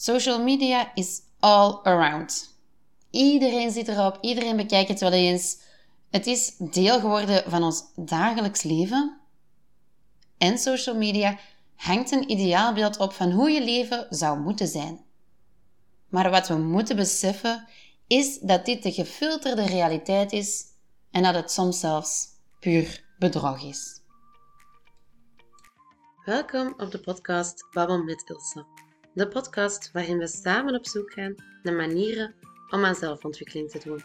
Social media is all around. Iedereen zit erop, iedereen bekijkt het wel eens. Het is deel geworden van ons dagelijks leven. En social media hangt een ideaalbeeld op van hoe je leven zou moeten zijn. Maar wat we moeten beseffen is dat dit de gefilterde realiteit is en dat het soms zelfs puur bedrog is. Welkom op de podcast Babbel met Ilse. De podcast waarin we samen op zoek gaan naar manieren om aan zelfontwikkeling te doen.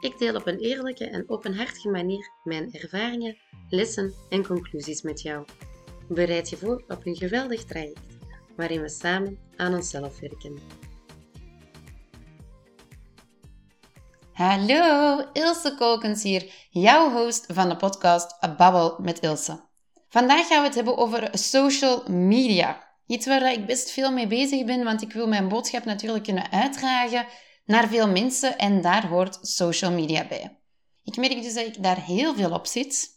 Ik deel op een eerlijke en openhartige manier mijn ervaringen, lessen en conclusies met jou. Bereid je voor op een geweldig traject waarin we samen aan onszelf werken. Hallo, Ilse Kolkens hier, jouw host van de podcast Babbel met Ilse. Vandaag gaan we het hebben over social media. Iets waar ik best veel mee bezig ben, want ik wil mijn boodschap natuurlijk kunnen uitdragen naar veel mensen en daar hoort social media bij. Ik merk dus dat ik daar heel veel op zit.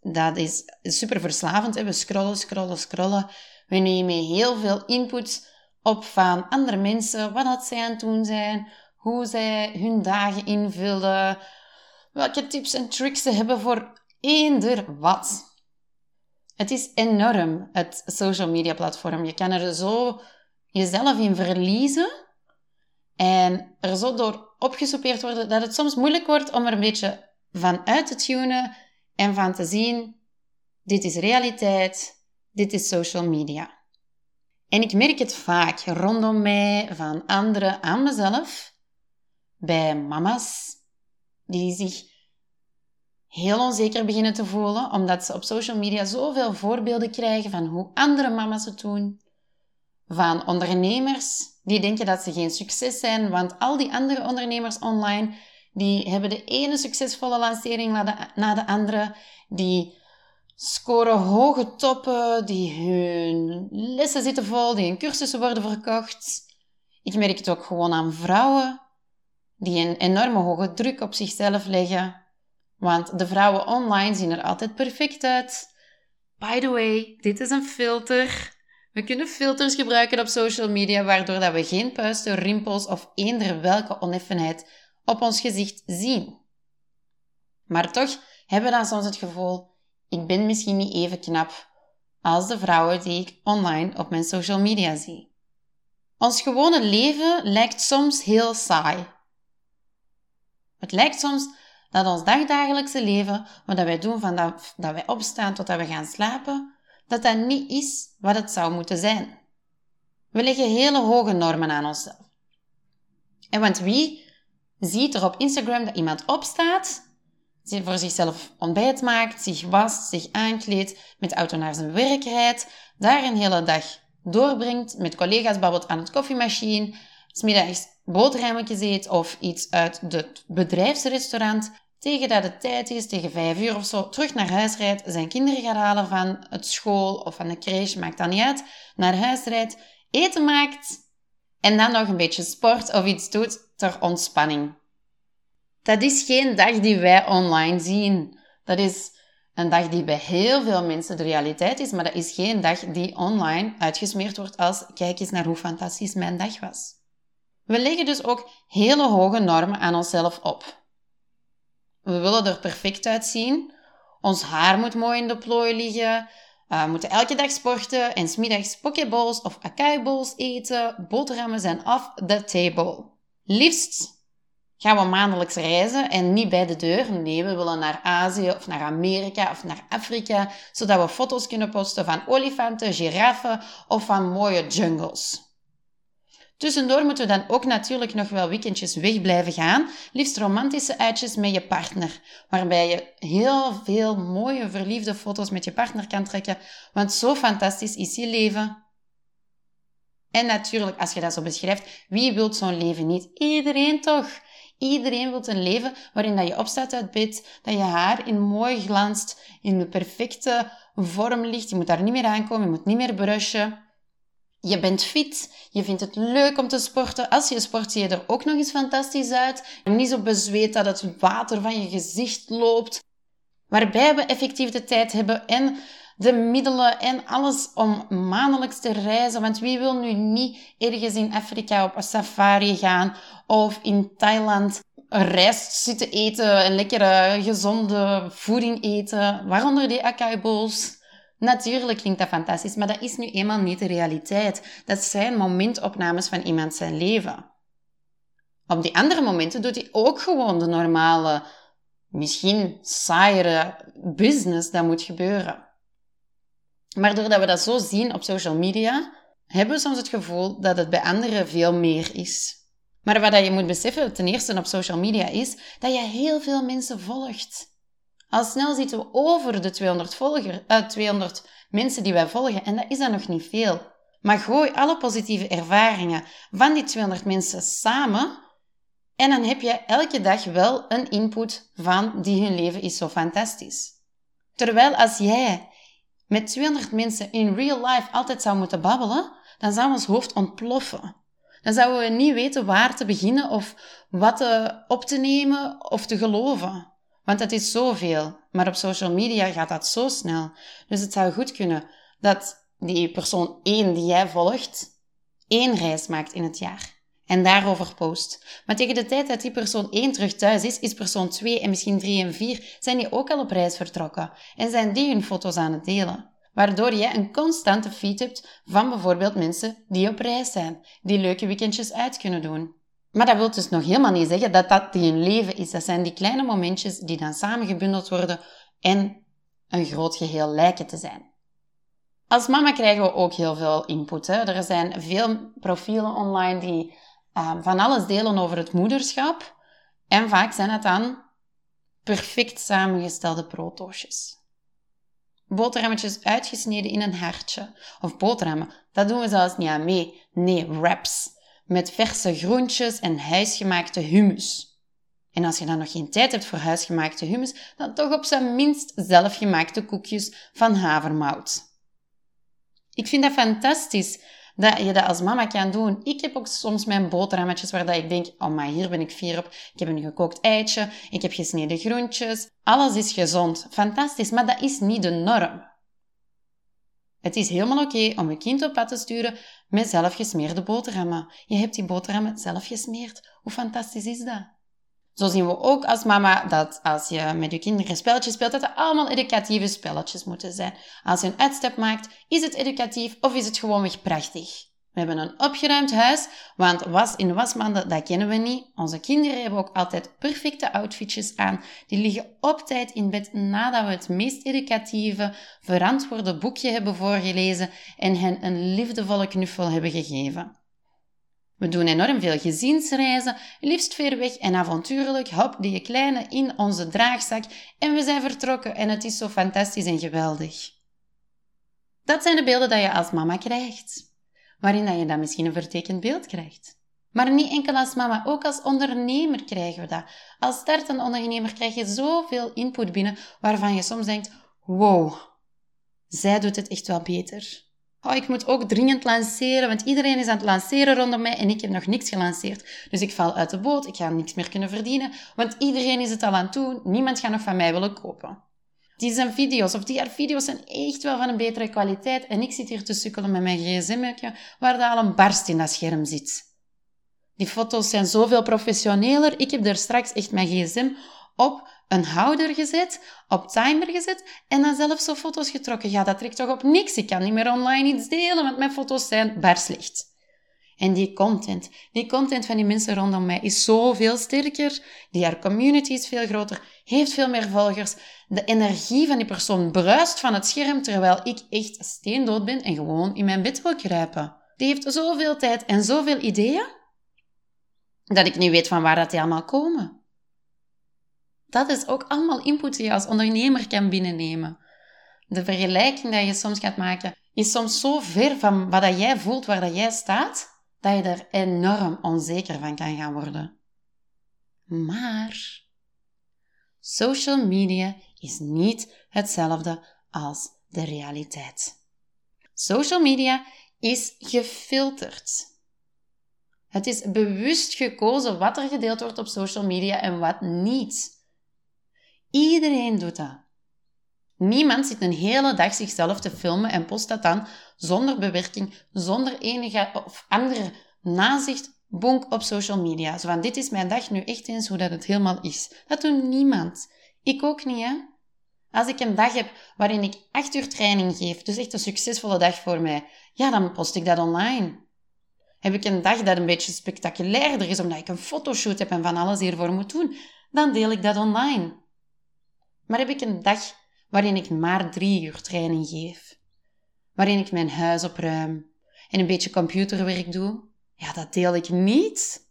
Dat is super verslavend. Hè? We scrollen, scrollen, scrollen. We nemen heel veel input op van andere mensen, wat dat zij aan het doen zijn, hoe zij hun dagen invullen, welke tips en tricks ze hebben voor eender wat. Het is enorm, het social media platform. Je kan er zo jezelf in verliezen en er zo door opgesoupeerd worden dat het soms moeilijk wordt om er een beetje van uit te tunen en van te zien, dit is realiteit, dit is social media. En ik merk het vaak rondom mij, van anderen, aan mezelf, bij mama's die zich heel onzeker beginnen te voelen, omdat ze op social media zoveel voorbeelden krijgen van hoe andere mama's het doen. Van ondernemers die denken dat ze geen succes zijn, want al die andere ondernemers online, die hebben de ene succesvolle lancering na de, andere, die scoren hoge toppen, die hun lessen zitten vol, die hun cursussen worden verkocht. Ik merk het ook gewoon aan vrouwen die een enorme hoge druk op zichzelf leggen want de vrouwen online zien er altijd perfect uit. By the way, dit is een filter. We kunnen filters gebruiken op social media, waardoor dat we geen puisten, rimpels of eender welke oneffenheid op ons gezicht zien. Maar toch hebben we dan soms het gevoel, ik ben misschien niet even knap als de vrouwen die ik online op mijn social media zie. Ons gewone leven lijkt soms heel saai. Het lijkt soms dat ons dagdagelijkse leven, wat wij doen van dat, dat wij opstaan tot dat we gaan slapen, dat dat niet is wat het zou moeten zijn. We leggen hele hoge normen aan onszelf. En want wie ziet er op Instagram dat iemand opstaat, voor zichzelf ontbijt maakt, zich wast, zich aankleedt, met auto naar zijn werk rijdt, daar een hele dag doorbrengt, met collega's babbelt aan het koffiemachine, smiddags boterhammetjes eet of iets uit het bedrijfsrestaurant, tegen dat het tijd is, tegen vijf uur of zo, terug naar huis rijdt, zijn kinderen gaat halen van het school of van de crèche, maakt dat niet uit, naar huis rijdt, eten maakt en dan nog een beetje sport of iets doet ter ontspanning. Dat is geen dag die wij online zien. Dat is een dag die bij heel veel mensen de realiteit is, maar dat is geen dag die online uitgesmeerd wordt als kijk eens naar hoe fantastisch mijn dag was. We leggen dus ook hele hoge normen aan onszelf op. We willen er perfect uitzien. Ons haar moet mooi in de plooi liggen. Uh, we moeten elke dag sporten en smiddags pokeballs of acai eten. Boterhammen zijn off the table. Liefst gaan we maandelijks reizen en niet bij de deur. Nee, we willen naar Azië of naar Amerika of naar Afrika, zodat we foto's kunnen posten van olifanten, giraffen of van mooie jungles. Tussendoor moeten we dan ook natuurlijk nog wel weekendjes weg blijven gaan. Liefst romantische uitjes met je partner. Waarbij je heel veel mooie verliefde foto's met je partner kan trekken. Want zo fantastisch is je leven. En natuurlijk, als je dat zo beschrijft, wie wil zo'n leven niet? Iedereen toch? Iedereen wil een leven waarin dat je opstaat uit bed, dat je haar in mooi glanst, in de perfecte vorm ligt. Je moet daar niet meer aankomen, je moet niet meer brushen. Je bent fit, je vindt het leuk om te sporten. Als je sport, zie je er ook nog eens fantastisch uit. Niet zo bezweet dat het water van je gezicht loopt. Waarbij we effectief de tijd hebben en de middelen en alles om maandelijks te reizen. Want wie wil nu niet ergens in Afrika op een safari gaan of in Thailand rijst zitten eten en lekkere gezonde voeding eten, waaronder die acai bowls. Natuurlijk klinkt dat fantastisch, maar dat is nu eenmaal niet de realiteit. Dat zijn momentopnames van iemand zijn leven. Op die andere momenten doet hij ook gewoon de normale, misschien saaiere business dat moet gebeuren. Maar doordat we dat zo zien op social media, hebben we soms het gevoel dat het bij anderen veel meer is. Maar wat je moet beseffen, ten eerste op social media, is dat je heel veel mensen volgt. Al snel zitten we over de 200, volger, uh, 200 mensen die wij volgen en dat is dan nog niet veel. Maar gooi alle positieve ervaringen van die 200 mensen samen en dan heb je elke dag wel een input van die hun leven is zo fantastisch. Terwijl als jij met 200 mensen in real life altijd zou moeten babbelen, dan zou ons hoofd ontploffen. Dan zouden we niet weten waar te beginnen of wat op te nemen of te geloven. Want het is zoveel. Maar op social media gaat dat zo snel. Dus het zou goed kunnen dat die persoon 1 die jij volgt, één reis maakt in het jaar. En daarover post. Maar tegen de tijd dat die persoon 1 terug thuis is, is persoon 2 en misschien 3 en 4, zijn die ook al op reis vertrokken. En zijn die hun foto's aan het delen. Waardoor je een constante feed hebt van bijvoorbeeld mensen die op reis zijn, die leuke weekendjes uit kunnen doen. Maar dat wil dus nog helemaal niet zeggen dat dat die leven is. Dat zijn die kleine momentjes die dan samengebundeld worden en een groot geheel lijken te zijn. Als mama krijgen we ook heel veel input. Hè? Er zijn veel profielen online die uh, van alles delen over het moederschap. En vaak zijn het dan perfect samengestelde protoosjes. Boterhammetjes uitgesneden in een hartje. Of boterhammen, dat doen we zelfs niet aan mee. Nee, wraps met verse groentjes en huisgemaakte hummus. En als je dan nog geen tijd hebt voor huisgemaakte hummus, dan toch op zijn minst zelfgemaakte koekjes van havermout. Ik vind dat fantastisch dat je dat als mama kan doen. Ik heb ook soms mijn boterhammetjes waar dat ik denk, oh maar hier ben ik fier op. Ik heb een gekookt eitje, ik heb gesneden groentjes. Alles is gezond, fantastisch, maar dat is niet de norm. Het is helemaal oké om je kind op pad te sturen met zelfgesmeerde boterhammen. Je hebt die boterhammen zelf gesmeerd. Hoe fantastisch is dat? Zo zien we ook als mama dat als je met je kinderen spelletjes speelt, dat het allemaal educatieve spelletjes moeten zijn. Als je een uitstap maakt, is het educatief of is het gewoonweg prachtig? We hebben een opgeruimd huis, want was in wasmanden, dat kennen we niet. Onze kinderen hebben ook altijd perfecte outfitjes aan. Die liggen op tijd in bed nadat we het meest educatieve, verantwoorde boekje hebben voorgelezen en hen een liefdevolle knuffel hebben gegeven. We doen enorm veel gezinsreizen, liefst ver weg en avontuurlijk, hop die kleine in onze draagzak en we zijn vertrokken en het is zo fantastisch en geweldig. Dat zijn de beelden dat je als mama krijgt waarin dat je dan misschien een vertekend beeld krijgt. Maar niet enkel als mama, ook als ondernemer krijgen we dat. Als startende ondernemer krijg je zoveel input binnen waarvan je soms denkt: wow, zij doet het echt wel beter. Oh, ik moet ook dringend lanceren, want iedereen is aan het lanceren rondom mij en ik heb nog niks gelanceerd. Dus ik val uit de boot, ik ga niks meer kunnen verdienen, want iedereen is het al aan het doen, niemand gaat nog van mij willen kopen. Die zijn video's, of die haar video's zijn echt wel van een betere kwaliteit. En ik zit hier te sukkelen met mijn gsm waar daar al een barst in dat scherm zit. Die foto's zijn zoveel professioneler. Ik heb er straks echt mijn gsm op een houder gezet, op timer gezet en dan zelf zo foto's getrokken. Ja, dat trekt toch op niks. Ik kan niet meer online iets delen, want mijn foto's zijn barslicht. En die content, die content van die mensen rondom mij is zoveel sterker. Die haar community is veel groter, heeft veel meer volgers. De energie van die persoon bruist van het scherm, terwijl ik echt steendood ben en gewoon in mijn bed wil kruipen. Die heeft zoveel tijd en zoveel ideeën, dat ik niet weet van waar dat die allemaal komen. Dat is ook allemaal input die je als ondernemer kan binnennemen. De vergelijking die je soms gaat maken, is soms zo ver van wat dat jij voelt, waar dat jij staat, dat je er enorm onzeker van kan gaan worden. Maar social media is niet hetzelfde als de realiteit. Social media is gefilterd. Het is bewust gekozen wat er gedeeld wordt op social media en wat niet. Iedereen doet dat. Niemand zit een hele dag zichzelf te filmen en post dat dan zonder bewerking, zonder enige of andere nazicht, bonk op social media. Zo van, dit is mijn dag nu echt eens hoe dat het helemaal is. Dat doet niemand. Ik ook niet, hè. Als ik een dag heb waarin ik acht uur training geef, dus echt een succesvolle dag voor mij, ja, dan post ik dat online. Heb ik een dag dat een beetje spectaculairder is, omdat ik een fotoshoot heb en van alles hiervoor moet doen, dan deel ik dat online. Maar heb ik een dag waarin ik maar drie uur training geef, waarin ik mijn huis opruim en een beetje computerwerk doe, ja, dat deel ik niet.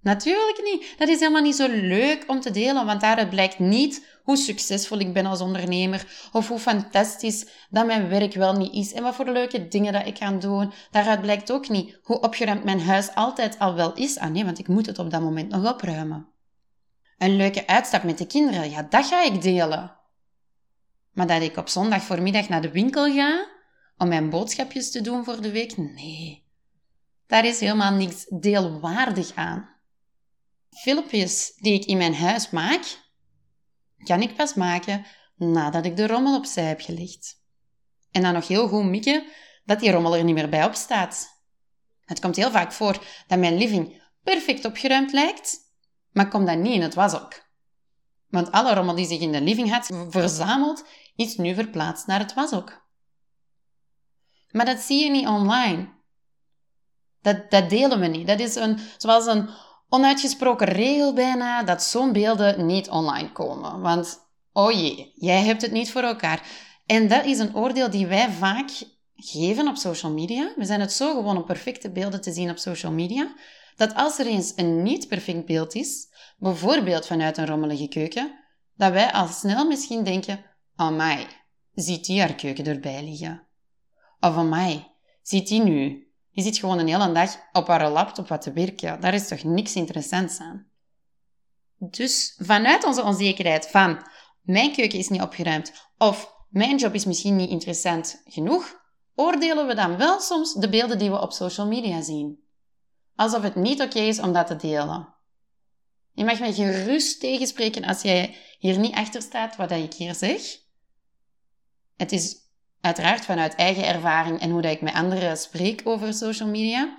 Natuurlijk niet. Dat is helemaal niet zo leuk om te delen, want daaruit blijkt niet hoe succesvol ik ben als ondernemer of hoe fantastisch dat mijn werk wel niet is en wat voor leuke dingen dat ik kan doen. Daaruit blijkt ook niet hoe opgeruimd mijn huis altijd al wel is. Ah nee, want ik moet het op dat moment nog opruimen. Een leuke uitstap met de kinderen, ja, dat ga ik delen. Maar dat ik op zondag voormiddag naar de winkel ga om mijn boodschapjes te doen voor de week, nee. Daar is helemaal niks deelwaardig aan. Filmpjes die ik in mijn huis maak, kan ik pas maken nadat ik de rommel opzij heb gelegd. En dan nog heel goed mikken dat die rommel er niet meer bij op staat. Het komt heel vaak voor dat mijn living perfect opgeruimd lijkt, maar komt dat niet in het washok. Want alle rommel die zich in de living had verzameld, is nu verplaatst naar het washok. Maar dat zie je niet online. Dat, dat delen we niet. Dat is een, zoals een onuitgesproken regel bijna dat zo'n beelden niet online komen. Want, oh jee, jij hebt het niet voor elkaar. En dat is een oordeel die wij vaak geven op social media. We zijn het zo gewoon om perfecte beelden te zien op social media, dat als er eens een niet perfect beeld is, bijvoorbeeld vanuit een rommelige keuken, dat wij al snel misschien denken, amai, ziet die haar keuken erbij liggen? Of amai, ziet die nu die zit gewoon een hele dag op haar laptop wat te werken. Daar is toch niks interessants aan? Dus vanuit onze onzekerheid van mijn keuken is niet opgeruimd of mijn job is misschien niet interessant genoeg, oordelen we dan wel soms de beelden die we op social media zien. Alsof het niet oké is om dat te delen. Je mag mij gerust tegenspreken als jij hier niet achter staat wat ik hier zeg. Het is Uiteraard vanuit eigen ervaring en hoe dat ik met anderen spreek over social media.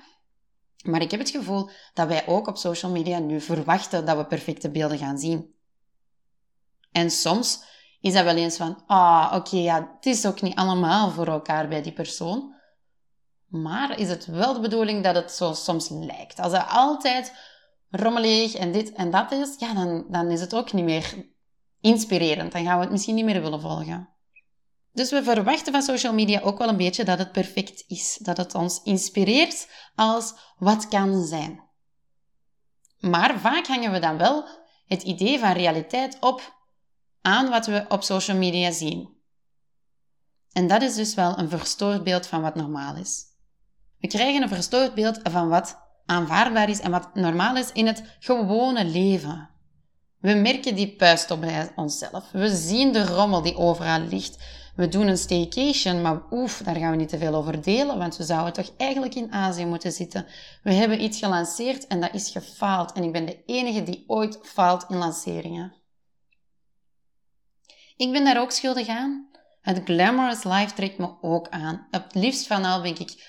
Maar ik heb het gevoel dat wij ook op social media nu verwachten dat we perfecte beelden gaan zien. En soms is dat wel eens van, ah, oké, ja, het is ook niet allemaal voor elkaar bij die persoon. Maar is het wel de bedoeling dat het zo soms lijkt? Als het altijd rommelig en dit en dat is, ja, dan, dan is het ook niet meer inspirerend. Dan gaan we het misschien niet meer willen volgen. Dus we verwachten van social media ook wel een beetje dat het perfect is, dat het ons inspireert als wat kan zijn. Maar vaak hangen we dan wel het idee van realiteit op aan wat we op social media zien. En dat is dus wel een verstoord beeld van wat normaal is. We krijgen een verstoord beeld van wat aanvaardbaar is en wat normaal is in het gewone leven. We merken die puist op bij onszelf. We zien de rommel die overal ligt we doen een staycation, maar oef, daar gaan we niet te veel over delen, want we zouden toch eigenlijk in Azië moeten zitten. We hebben iets gelanceerd en dat is gefaald. En ik ben de enige die ooit faalt in lanceringen. Ik ben daar ook schuldig aan. Het glamorous life trekt me ook aan. Het liefst van al ben ik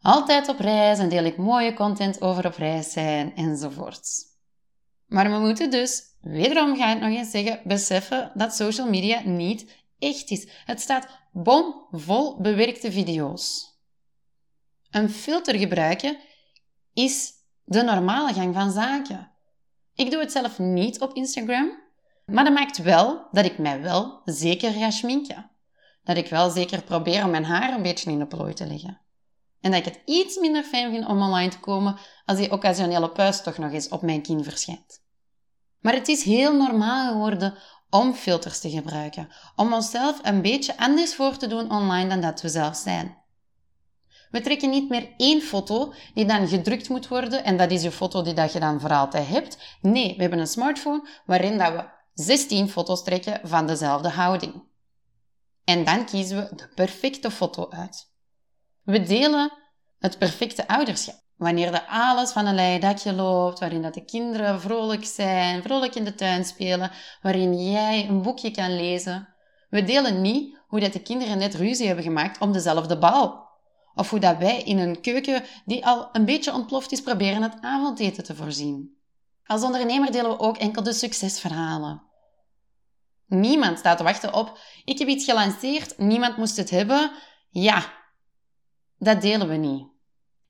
altijd op reis en deel ik mooie content over op reis zijn enzovoorts. Maar we moeten dus, wederom ga ik nog eens zeggen, beseffen dat social media niet echt is. Het staat bomvol bewerkte video's. Een filter gebruiken is de normale gang van zaken. Ik doe het zelf niet op Instagram, maar dat maakt wel dat ik mij wel zeker ga schminken. Dat ik wel zeker probeer om mijn haar een beetje in de plooi te leggen. En dat ik het iets minder fijn vind om online te komen als die occasionele puist toch nog eens op mijn kin verschijnt. Maar het is heel normaal geworden om filters te gebruiken, om onszelf een beetje anders voor te doen online dan dat we zelf zijn. We trekken niet meer één foto die dan gedrukt moet worden en dat is je foto die dat je dan voor altijd hebt. Nee, we hebben een smartphone waarin dat we 16 foto's trekken van dezelfde houding. En dan kiezen we de perfecte foto uit. We delen het perfecte ouderschap. Wanneer de alles van een leien dakje loopt, waarin dat de kinderen vrolijk zijn, vrolijk in de tuin spelen, waarin jij een boekje kan lezen. We delen niet hoe dat de kinderen net ruzie hebben gemaakt om dezelfde bal. Of hoe dat wij in een keuken die al een beetje ontploft is proberen het avondeten te voorzien. Als ondernemer delen we ook enkel de succesverhalen. Niemand staat te wachten op, ik heb iets gelanceerd, niemand moest het hebben. Ja, dat delen we niet.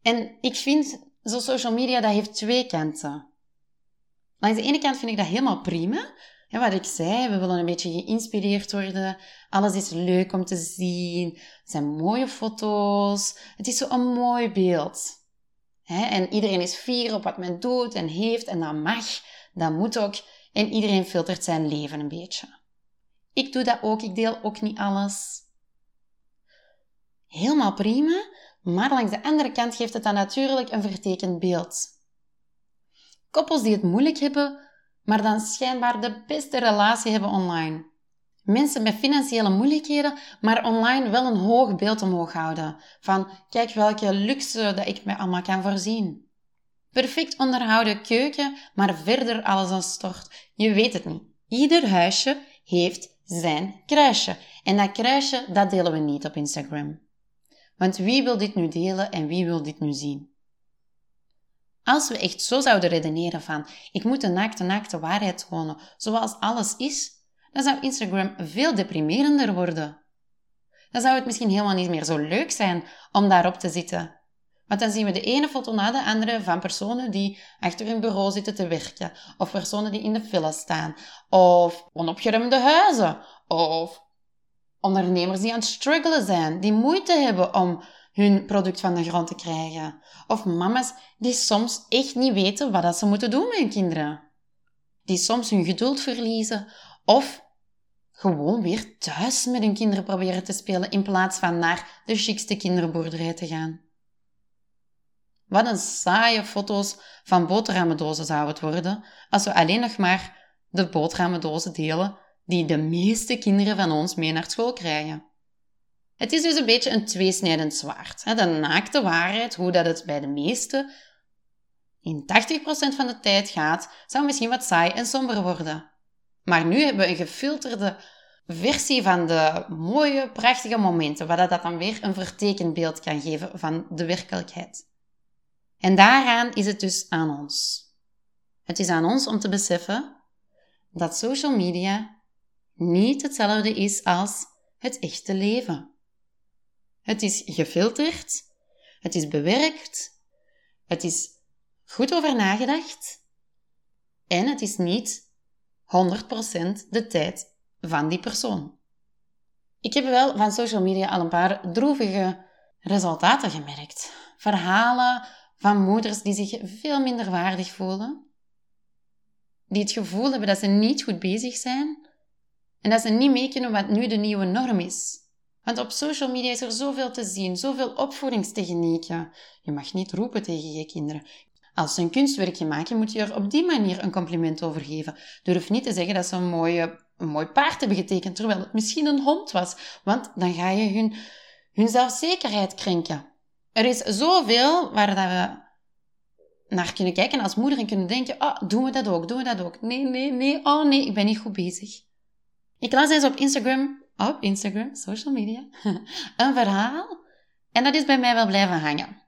En ik vind, zo social media, dat heeft twee kanten. Langs de ene kant vind ik dat helemaal prima. Wat ik zei, we willen een beetje geïnspireerd worden. Alles is leuk om te zien. Het zijn mooie foto's. Het is zo'n mooi beeld. En iedereen is fier op wat men doet en heeft en dat mag. Dat moet ook. En iedereen filtert zijn leven een beetje. Ik doe dat ook. Ik deel ook niet alles. Helemaal prima. Maar langs de andere kant geeft het dan natuurlijk een vertekend beeld. Koppels die het moeilijk hebben, maar dan schijnbaar de beste relatie hebben online. Mensen met financiële moeilijkheden, maar online wel een hoog beeld omhoog houden. Van kijk welke luxe dat ik me allemaal kan voorzien. Perfect onderhouden keuken, maar verder alles aan stort. Je weet het niet. Ieder huisje heeft zijn kruisje. En dat kruisje, dat delen we niet op Instagram. Want wie wil dit nu delen en wie wil dit nu zien? Als we echt zo zouden redeneren van ik moet de naakte naakte waarheid tonen zoals alles is, dan zou Instagram veel deprimerender worden. Dan zou het misschien helemaal niet meer zo leuk zijn om daarop te zitten. Want dan zien we de ene foto na de andere van personen die achter hun bureau zitten te werken, of personen die in de file staan, of onopgeruimde huizen, of ondernemers die aan het struggelen zijn, die moeite hebben om hun product van de grond te krijgen. Of mama's die soms echt niet weten wat ze moeten doen met hun kinderen. Die soms hun geduld verliezen of gewoon weer thuis met hun kinderen proberen te spelen in plaats van naar de chicste kinderboerderij te gaan. Wat een saaie foto's van boterhammendozen zou het worden als we alleen nog maar de boterhammendozen delen die de meeste kinderen van ons mee naar school krijgen. Het is dus een beetje een tweesnijdend zwaard. De naakte waarheid, hoe dat het bij de meesten in 80% van de tijd gaat, zou misschien wat saai en somber worden. Maar nu hebben we een gefilterde versie van de mooie, prachtige momenten, waar dat dan weer een vertekend beeld kan geven van de werkelijkheid. En daaraan is het dus aan ons. Het is aan ons om te beseffen dat social media niet hetzelfde is als het echte leven. Het is gefilterd, het is bewerkt, het is goed over nagedacht en het is niet 100% de tijd van die persoon. Ik heb wel van social media al een paar droevige resultaten gemerkt. Verhalen van moeders die zich veel minder waardig voelen, die het gevoel hebben dat ze niet goed bezig zijn en dat ze niet mee kunnen wat nu de nieuwe norm is. Want op social media is er zoveel te zien, zoveel opvoedingstechnieken. Je mag niet roepen tegen je kinderen. Als ze een kunstwerkje maken, moet je er op die manier een compliment over geven. Durf niet te zeggen dat ze een, mooie, mooi paard hebben getekend, terwijl het misschien een hond was. Want dan ga je hun, hun zelfzekerheid krenken. Er is zoveel waar dat we naar kunnen kijken als moeder en kunnen denken, ah, doen we dat ook, doen we dat ook. Nee, nee, nee, oh nee, ik ben niet goed bezig. Ik las eens op Instagram, op Instagram, social media, een verhaal en dat is bij mij wel blijven hangen.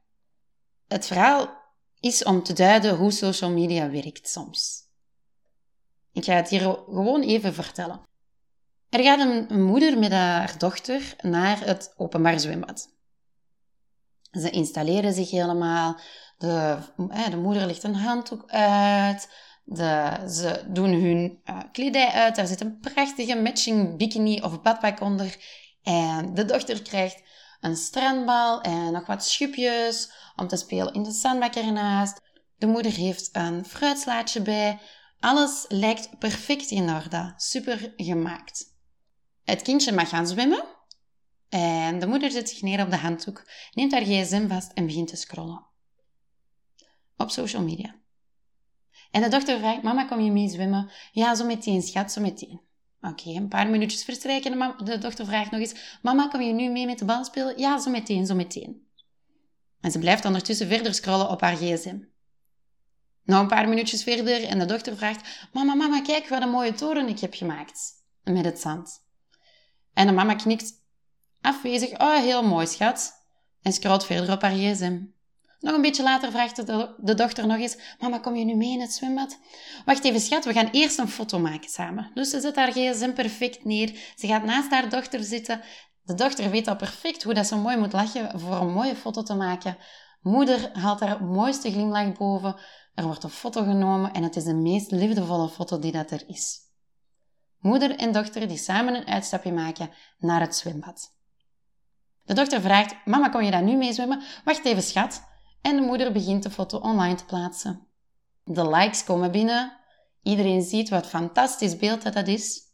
Het verhaal is om te duiden hoe social media werkt soms. Ik ga het hier gewoon even vertellen. Er gaat een moeder met haar dochter naar het openbaar zwembad. Ze installeren zich helemaal. De, de moeder legt een handdoek uit. De, ze doen hun uh, kledij uit. Daar zit een prachtige matching bikini of badpak onder. En de dochter krijgt een strandbal en nog wat schupjes om te spelen in de zandbak ernaast. De moeder heeft een fruitslaatje bij. Alles lijkt perfect in orde. Super gemaakt. Het kindje mag gaan zwemmen. En de moeder zet zich neer op de handdoek, neemt haar gsm vast en begint te scrollen. Op social media. En de dochter vraagt, mama, kom je mee zwemmen? Ja, zo meteen, schat, zo meteen. Oké, een paar minuutjes verstrijken. De, de dochter vraagt nog eens, mama, kom je nu mee met de bal spelen? Ja, zo meteen, zo meteen. En ze blijft ondertussen verder scrollen op haar gsm. Nog een paar minuutjes verder en de dochter vraagt, mama, mama, kijk wat een mooie toren ik heb gemaakt. Met het zand. En de mama knikt afwezig. Oh, heel mooi, schat. En scrolt verder op haar gsm. Nog een beetje later vraagt de, dochter nog eens: Mama, kom je nu mee in het zwembad? Wacht even, schat, we gaan eerst een foto maken samen. Dus ze zet haar gsm perfect neer. Ze gaat naast haar dochter zitten. De dochter weet al perfect hoe dat ze mooi moet lachen voor een mooie foto te maken. Moeder haalt haar mooiste glimlach boven. Er wordt een foto genomen en het is de meest liefdevolle foto die dat er is. Moeder en dochter die samen een uitstapje maken naar het zwembad. De dochter vraagt: Mama, kom je daar nu mee zwemmen? Wacht even, schat. En de moeder begint de foto online te plaatsen. De likes komen binnen. Iedereen ziet wat fantastisch beeld dat dat is.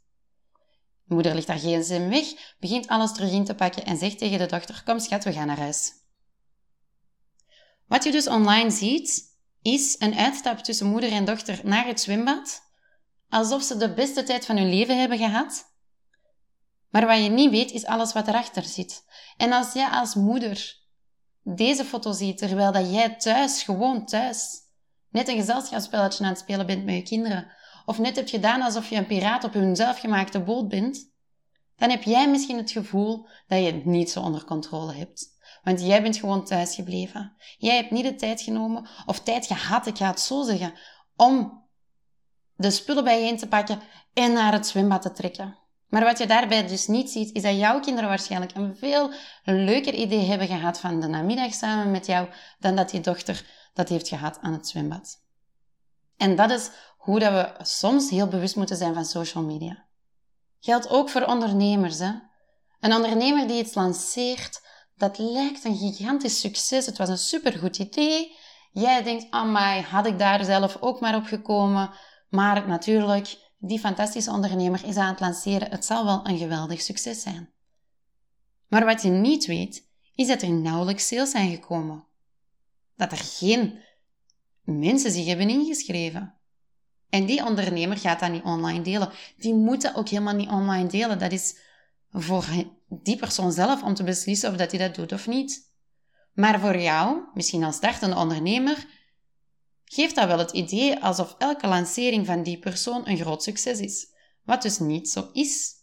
De moeder legt haar gsm weg, begint alles terug in te pakken en zegt tegen de dochter: Kom schat, we gaan naar huis. Wat je dus online ziet, is een uitstap tussen moeder en dochter naar het zwembad, alsof ze de beste tijd van hun leven hebben gehad. Maar wat je niet weet, is alles wat erachter zit. En als jij als moeder deze foto ziet, terwijl dat jij thuis, gewoon thuis, net een gezelschapsspelletje aan het spelen bent met je kinderen, of net hebt gedaan alsof je een piraat op hun zelfgemaakte boot bent, dan heb jij misschien het gevoel dat je het niet zo onder controle hebt. Want jij bent gewoon thuis gebleven. Jij hebt niet de tijd genomen, of tijd gehad, ik ga het zo zeggen, om de spullen bijeen te pakken en naar het zwembad te trekken. Maar wat je daarbij dus niet ziet, is dat jouw kinderen waarschijnlijk een veel leuker idee hebben gehad van de namiddag samen met jou, dan dat je dochter dat heeft gehad aan het zwembad. En dat is hoe dat we soms heel bewust moeten zijn van social media. Geldt ook voor ondernemers. Hè? Een ondernemer die iets lanceert, dat lijkt een gigantisch succes. Het was een supergoed idee. Jij denkt, amai, had ik daar zelf ook maar op gekomen. Maar natuurlijk, die fantastische ondernemer is aan het lanceren. Het zal wel een geweldig succes zijn. Maar wat je niet weet, is dat er nauwelijks sales zijn gekomen. Dat er geen mensen zich hebben ingeschreven. En die ondernemer gaat dat niet online delen. Die moet dat ook helemaal niet online delen. Dat is voor die persoon zelf om te beslissen of dat hij dat doet of niet. Maar voor jou, misschien als startende ondernemer, geeft dat wel het idee alsof elke lancering van die persoon een groot succes is, wat dus niet zo is.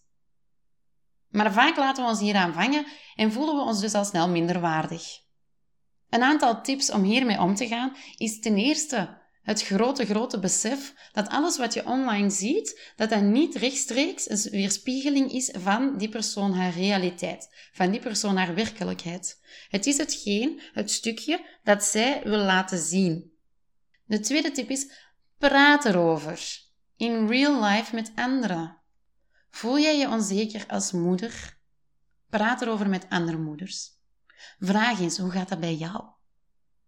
Maar vaak laten we ons hieraan vangen en voelen we ons dus al snel minder waardig. Een aantal tips om hiermee om te gaan is ten eerste het grote, grote besef dat alles wat je online ziet, dat dat niet rechtstreeks een weerspiegeling is van die persoon haar realiteit, van die persoon haar werkelijkheid. Het is hetgeen, het stukje, dat zij wil laten zien. De tweede tip is, praat erover. In real life met anderen. Voel jij je onzeker als moeder? Praat erover met andere moeders. Vraag eens, hoe gaat dat bij jou?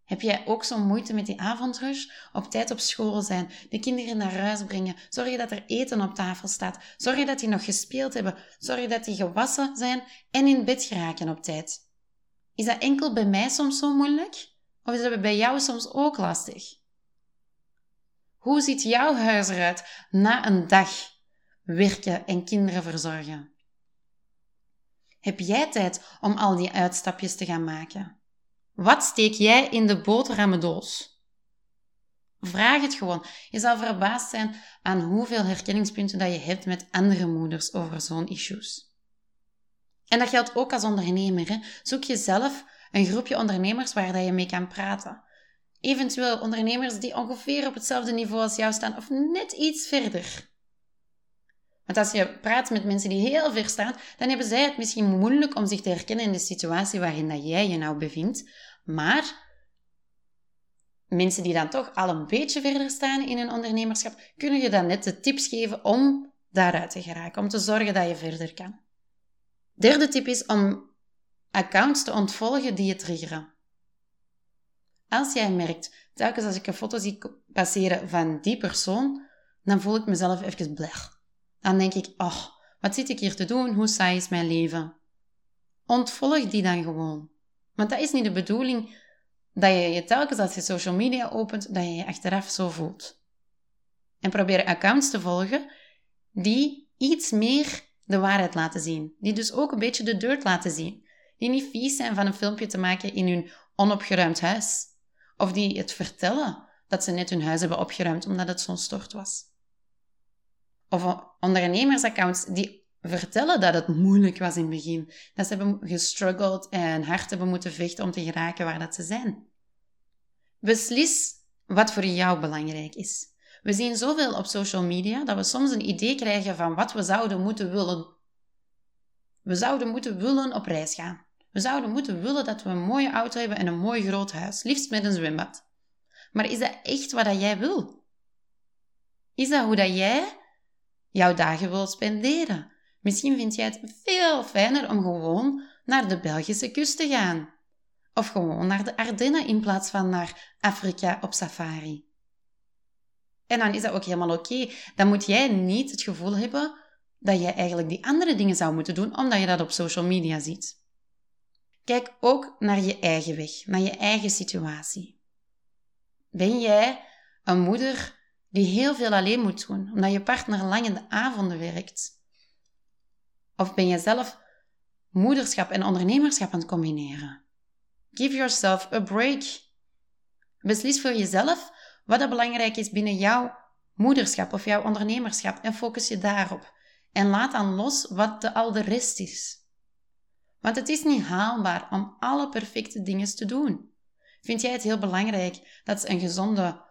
Heb jij ook zo'n moeite met die avondrush? Op tijd op school zijn, de kinderen naar huis brengen, zorgen dat er eten op tafel staat, zorgen dat die nog gespeeld hebben, zorgen dat die gewassen zijn en in bed geraken op tijd. Is dat enkel bij mij soms zo moeilijk? Of is dat bij jou soms ook lastig? Hoe ziet jouw huis eruit na een dag werken en kinderen verzorgen? Heb jij tijd om al die uitstapjes te gaan maken? Wat steek jij in de boterhammendoos? Vraag het gewoon. Je zal verbaasd zijn aan hoeveel herkenningspunten dat je hebt met andere moeders over zo'n issues. En dat geldt ook als ondernemer. Hè? Zoek jezelf een groepje ondernemers waar dat je mee kan praten. Eventueel ondernemers die ongeveer op hetzelfde niveau als jou staan of net iets verder. Want als je praat met mensen die heel ver staan, dan hebben zij het misschien moeilijk om zich te herkennen in de situatie waarin dat jij je nou bevindt. Maar mensen die dan toch al een beetje verder staan in hun ondernemerschap, kunnen je dan net de tips geven om daaruit te geraken, om te zorgen dat je verder kan. Derde tip is om accounts te ontvolgen die je triggeren. Als jij merkt, telkens als ik een foto zie passeren van die persoon, dan voel ik mezelf even blech. Dan denk ik, oh, wat zit ik hier te doen? Hoe saai is mijn leven? Ontvolg die dan gewoon. Want dat is niet de bedoeling dat je je telkens als je social media opent, dat je je achteraf zo voelt. En probeer accounts te volgen die iets meer de waarheid laten zien. Die dus ook een beetje de dirt laten zien. Die niet vies zijn van een filmpje te maken in hun onopgeruimd huis. Of die het vertellen dat ze net hun huis hebben opgeruimd omdat het zo'n stort was. Of ondernemersaccounts die vertellen dat het moeilijk was in het begin. Dat ze hebben gestruggeld en hard hebben moeten vechten om te geraken waar dat ze zijn. Beslis wat voor jou belangrijk is. We zien zoveel op social media dat we soms een idee krijgen van wat we zouden moeten willen. We zouden moeten willen op reis gaan. We zouden moeten willen dat we een mooie auto hebben en een mooi groot huis, liefst met een zwembad. Maar is dat echt wat jij wil? Is dat hoe dat jij jouw dagen wilt spenderen? Misschien vind jij het veel fijner om gewoon naar de Belgische kust te gaan. Of gewoon naar de Ardennen in plaats van naar Afrika op safari. En dan is dat ook helemaal oké. Dan moet jij niet het gevoel hebben dat jij eigenlijk die andere dingen zou moeten doen omdat je dat op social media ziet. Kijk ook naar je eigen weg, naar je eigen situatie. Ben jij een moeder die heel veel alleen moet doen omdat je partner lang in de avonden werkt? Of ben je zelf moederschap en ondernemerschap aan het combineren? Give yourself a break. Beslis voor jezelf wat er belangrijk is binnen jouw moederschap of jouw ondernemerschap en focus je daarop. En laat dan los wat de, al de rest is. Want het is niet haalbaar om alle perfecte dingen te doen. Vind jij het heel belangrijk dat ze een gezonde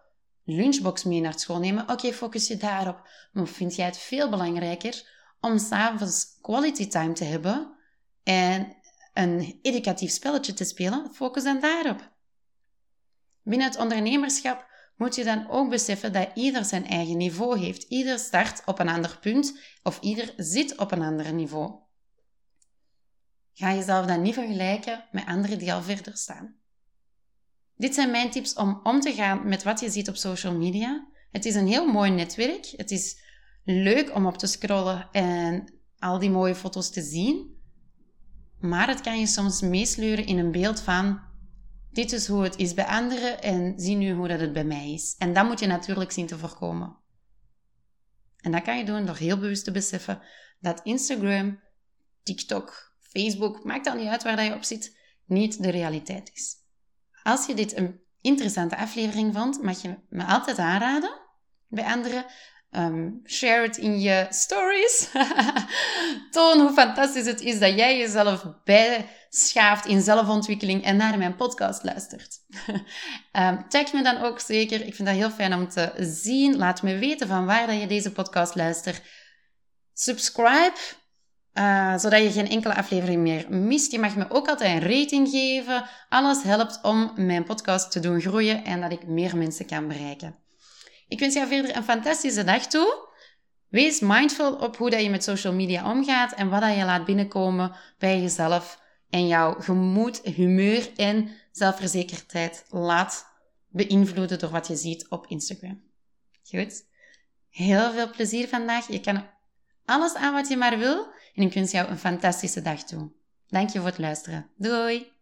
lunchbox mee naar school nemen? Oké, focus je daarop. Maar vind jij het veel belangrijker om s'avonds quality time te hebben en een educatief spelletje te spelen? Focus dan daarop. Binnen het ondernemerschap moet je dan ook beseffen dat ieder zijn eigen niveau heeft. Ieder start op een ander punt of ieder zit op een ander niveau. Ga jezelf dan niet vergelijken met anderen die al verder staan. Dit zijn mijn tips om om te gaan met wat je ziet op social media. Het is een heel mooi netwerk. Het is leuk om op te scrollen en al die mooie foto's te zien. Maar het kan je soms meesleuren in een beeld van dit is hoe het is bij anderen en zie nu hoe dat het bij mij is. En dat moet je natuurlijk zien te voorkomen. En dat kan je doen door heel bewust te beseffen dat Instagram, TikTok, Facebook, maakt dan niet uit waar je op zit, niet de realiteit is. Als je dit een interessante aflevering vond, mag je me altijd aanraden bij anderen Um, share het in je stories. Toon hoe fantastisch het is dat jij jezelf bijschaaft in zelfontwikkeling en naar mijn podcast luistert. um, tag me dan ook zeker. Ik vind dat heel fijn om te zien. Laat me weten van waar dat je deze podcast luistert. Subscribe, uh, zodat je geen enkele aflevering meer mist. Je mag me ook altijd een rating geven. Alles helpt om mijn podcast te doen groeien en dat ik meer mensen kan bereiken. Ik wens jou verder een fantastische dag toe. Wees mindful op hoe dat je met social media omgaat en wat dat je laat binnenkomen bij jezelf en jouw gemoed, humeur en zelfverzekerdheid laat beïnvloeden door wat je ziet op Instagram. Goed? Heel veel plezier vandaag. Je kan alles aan wat je maar wil en ik wens jou een fantastische dag toe. Dank je voor het luisteren. Doei!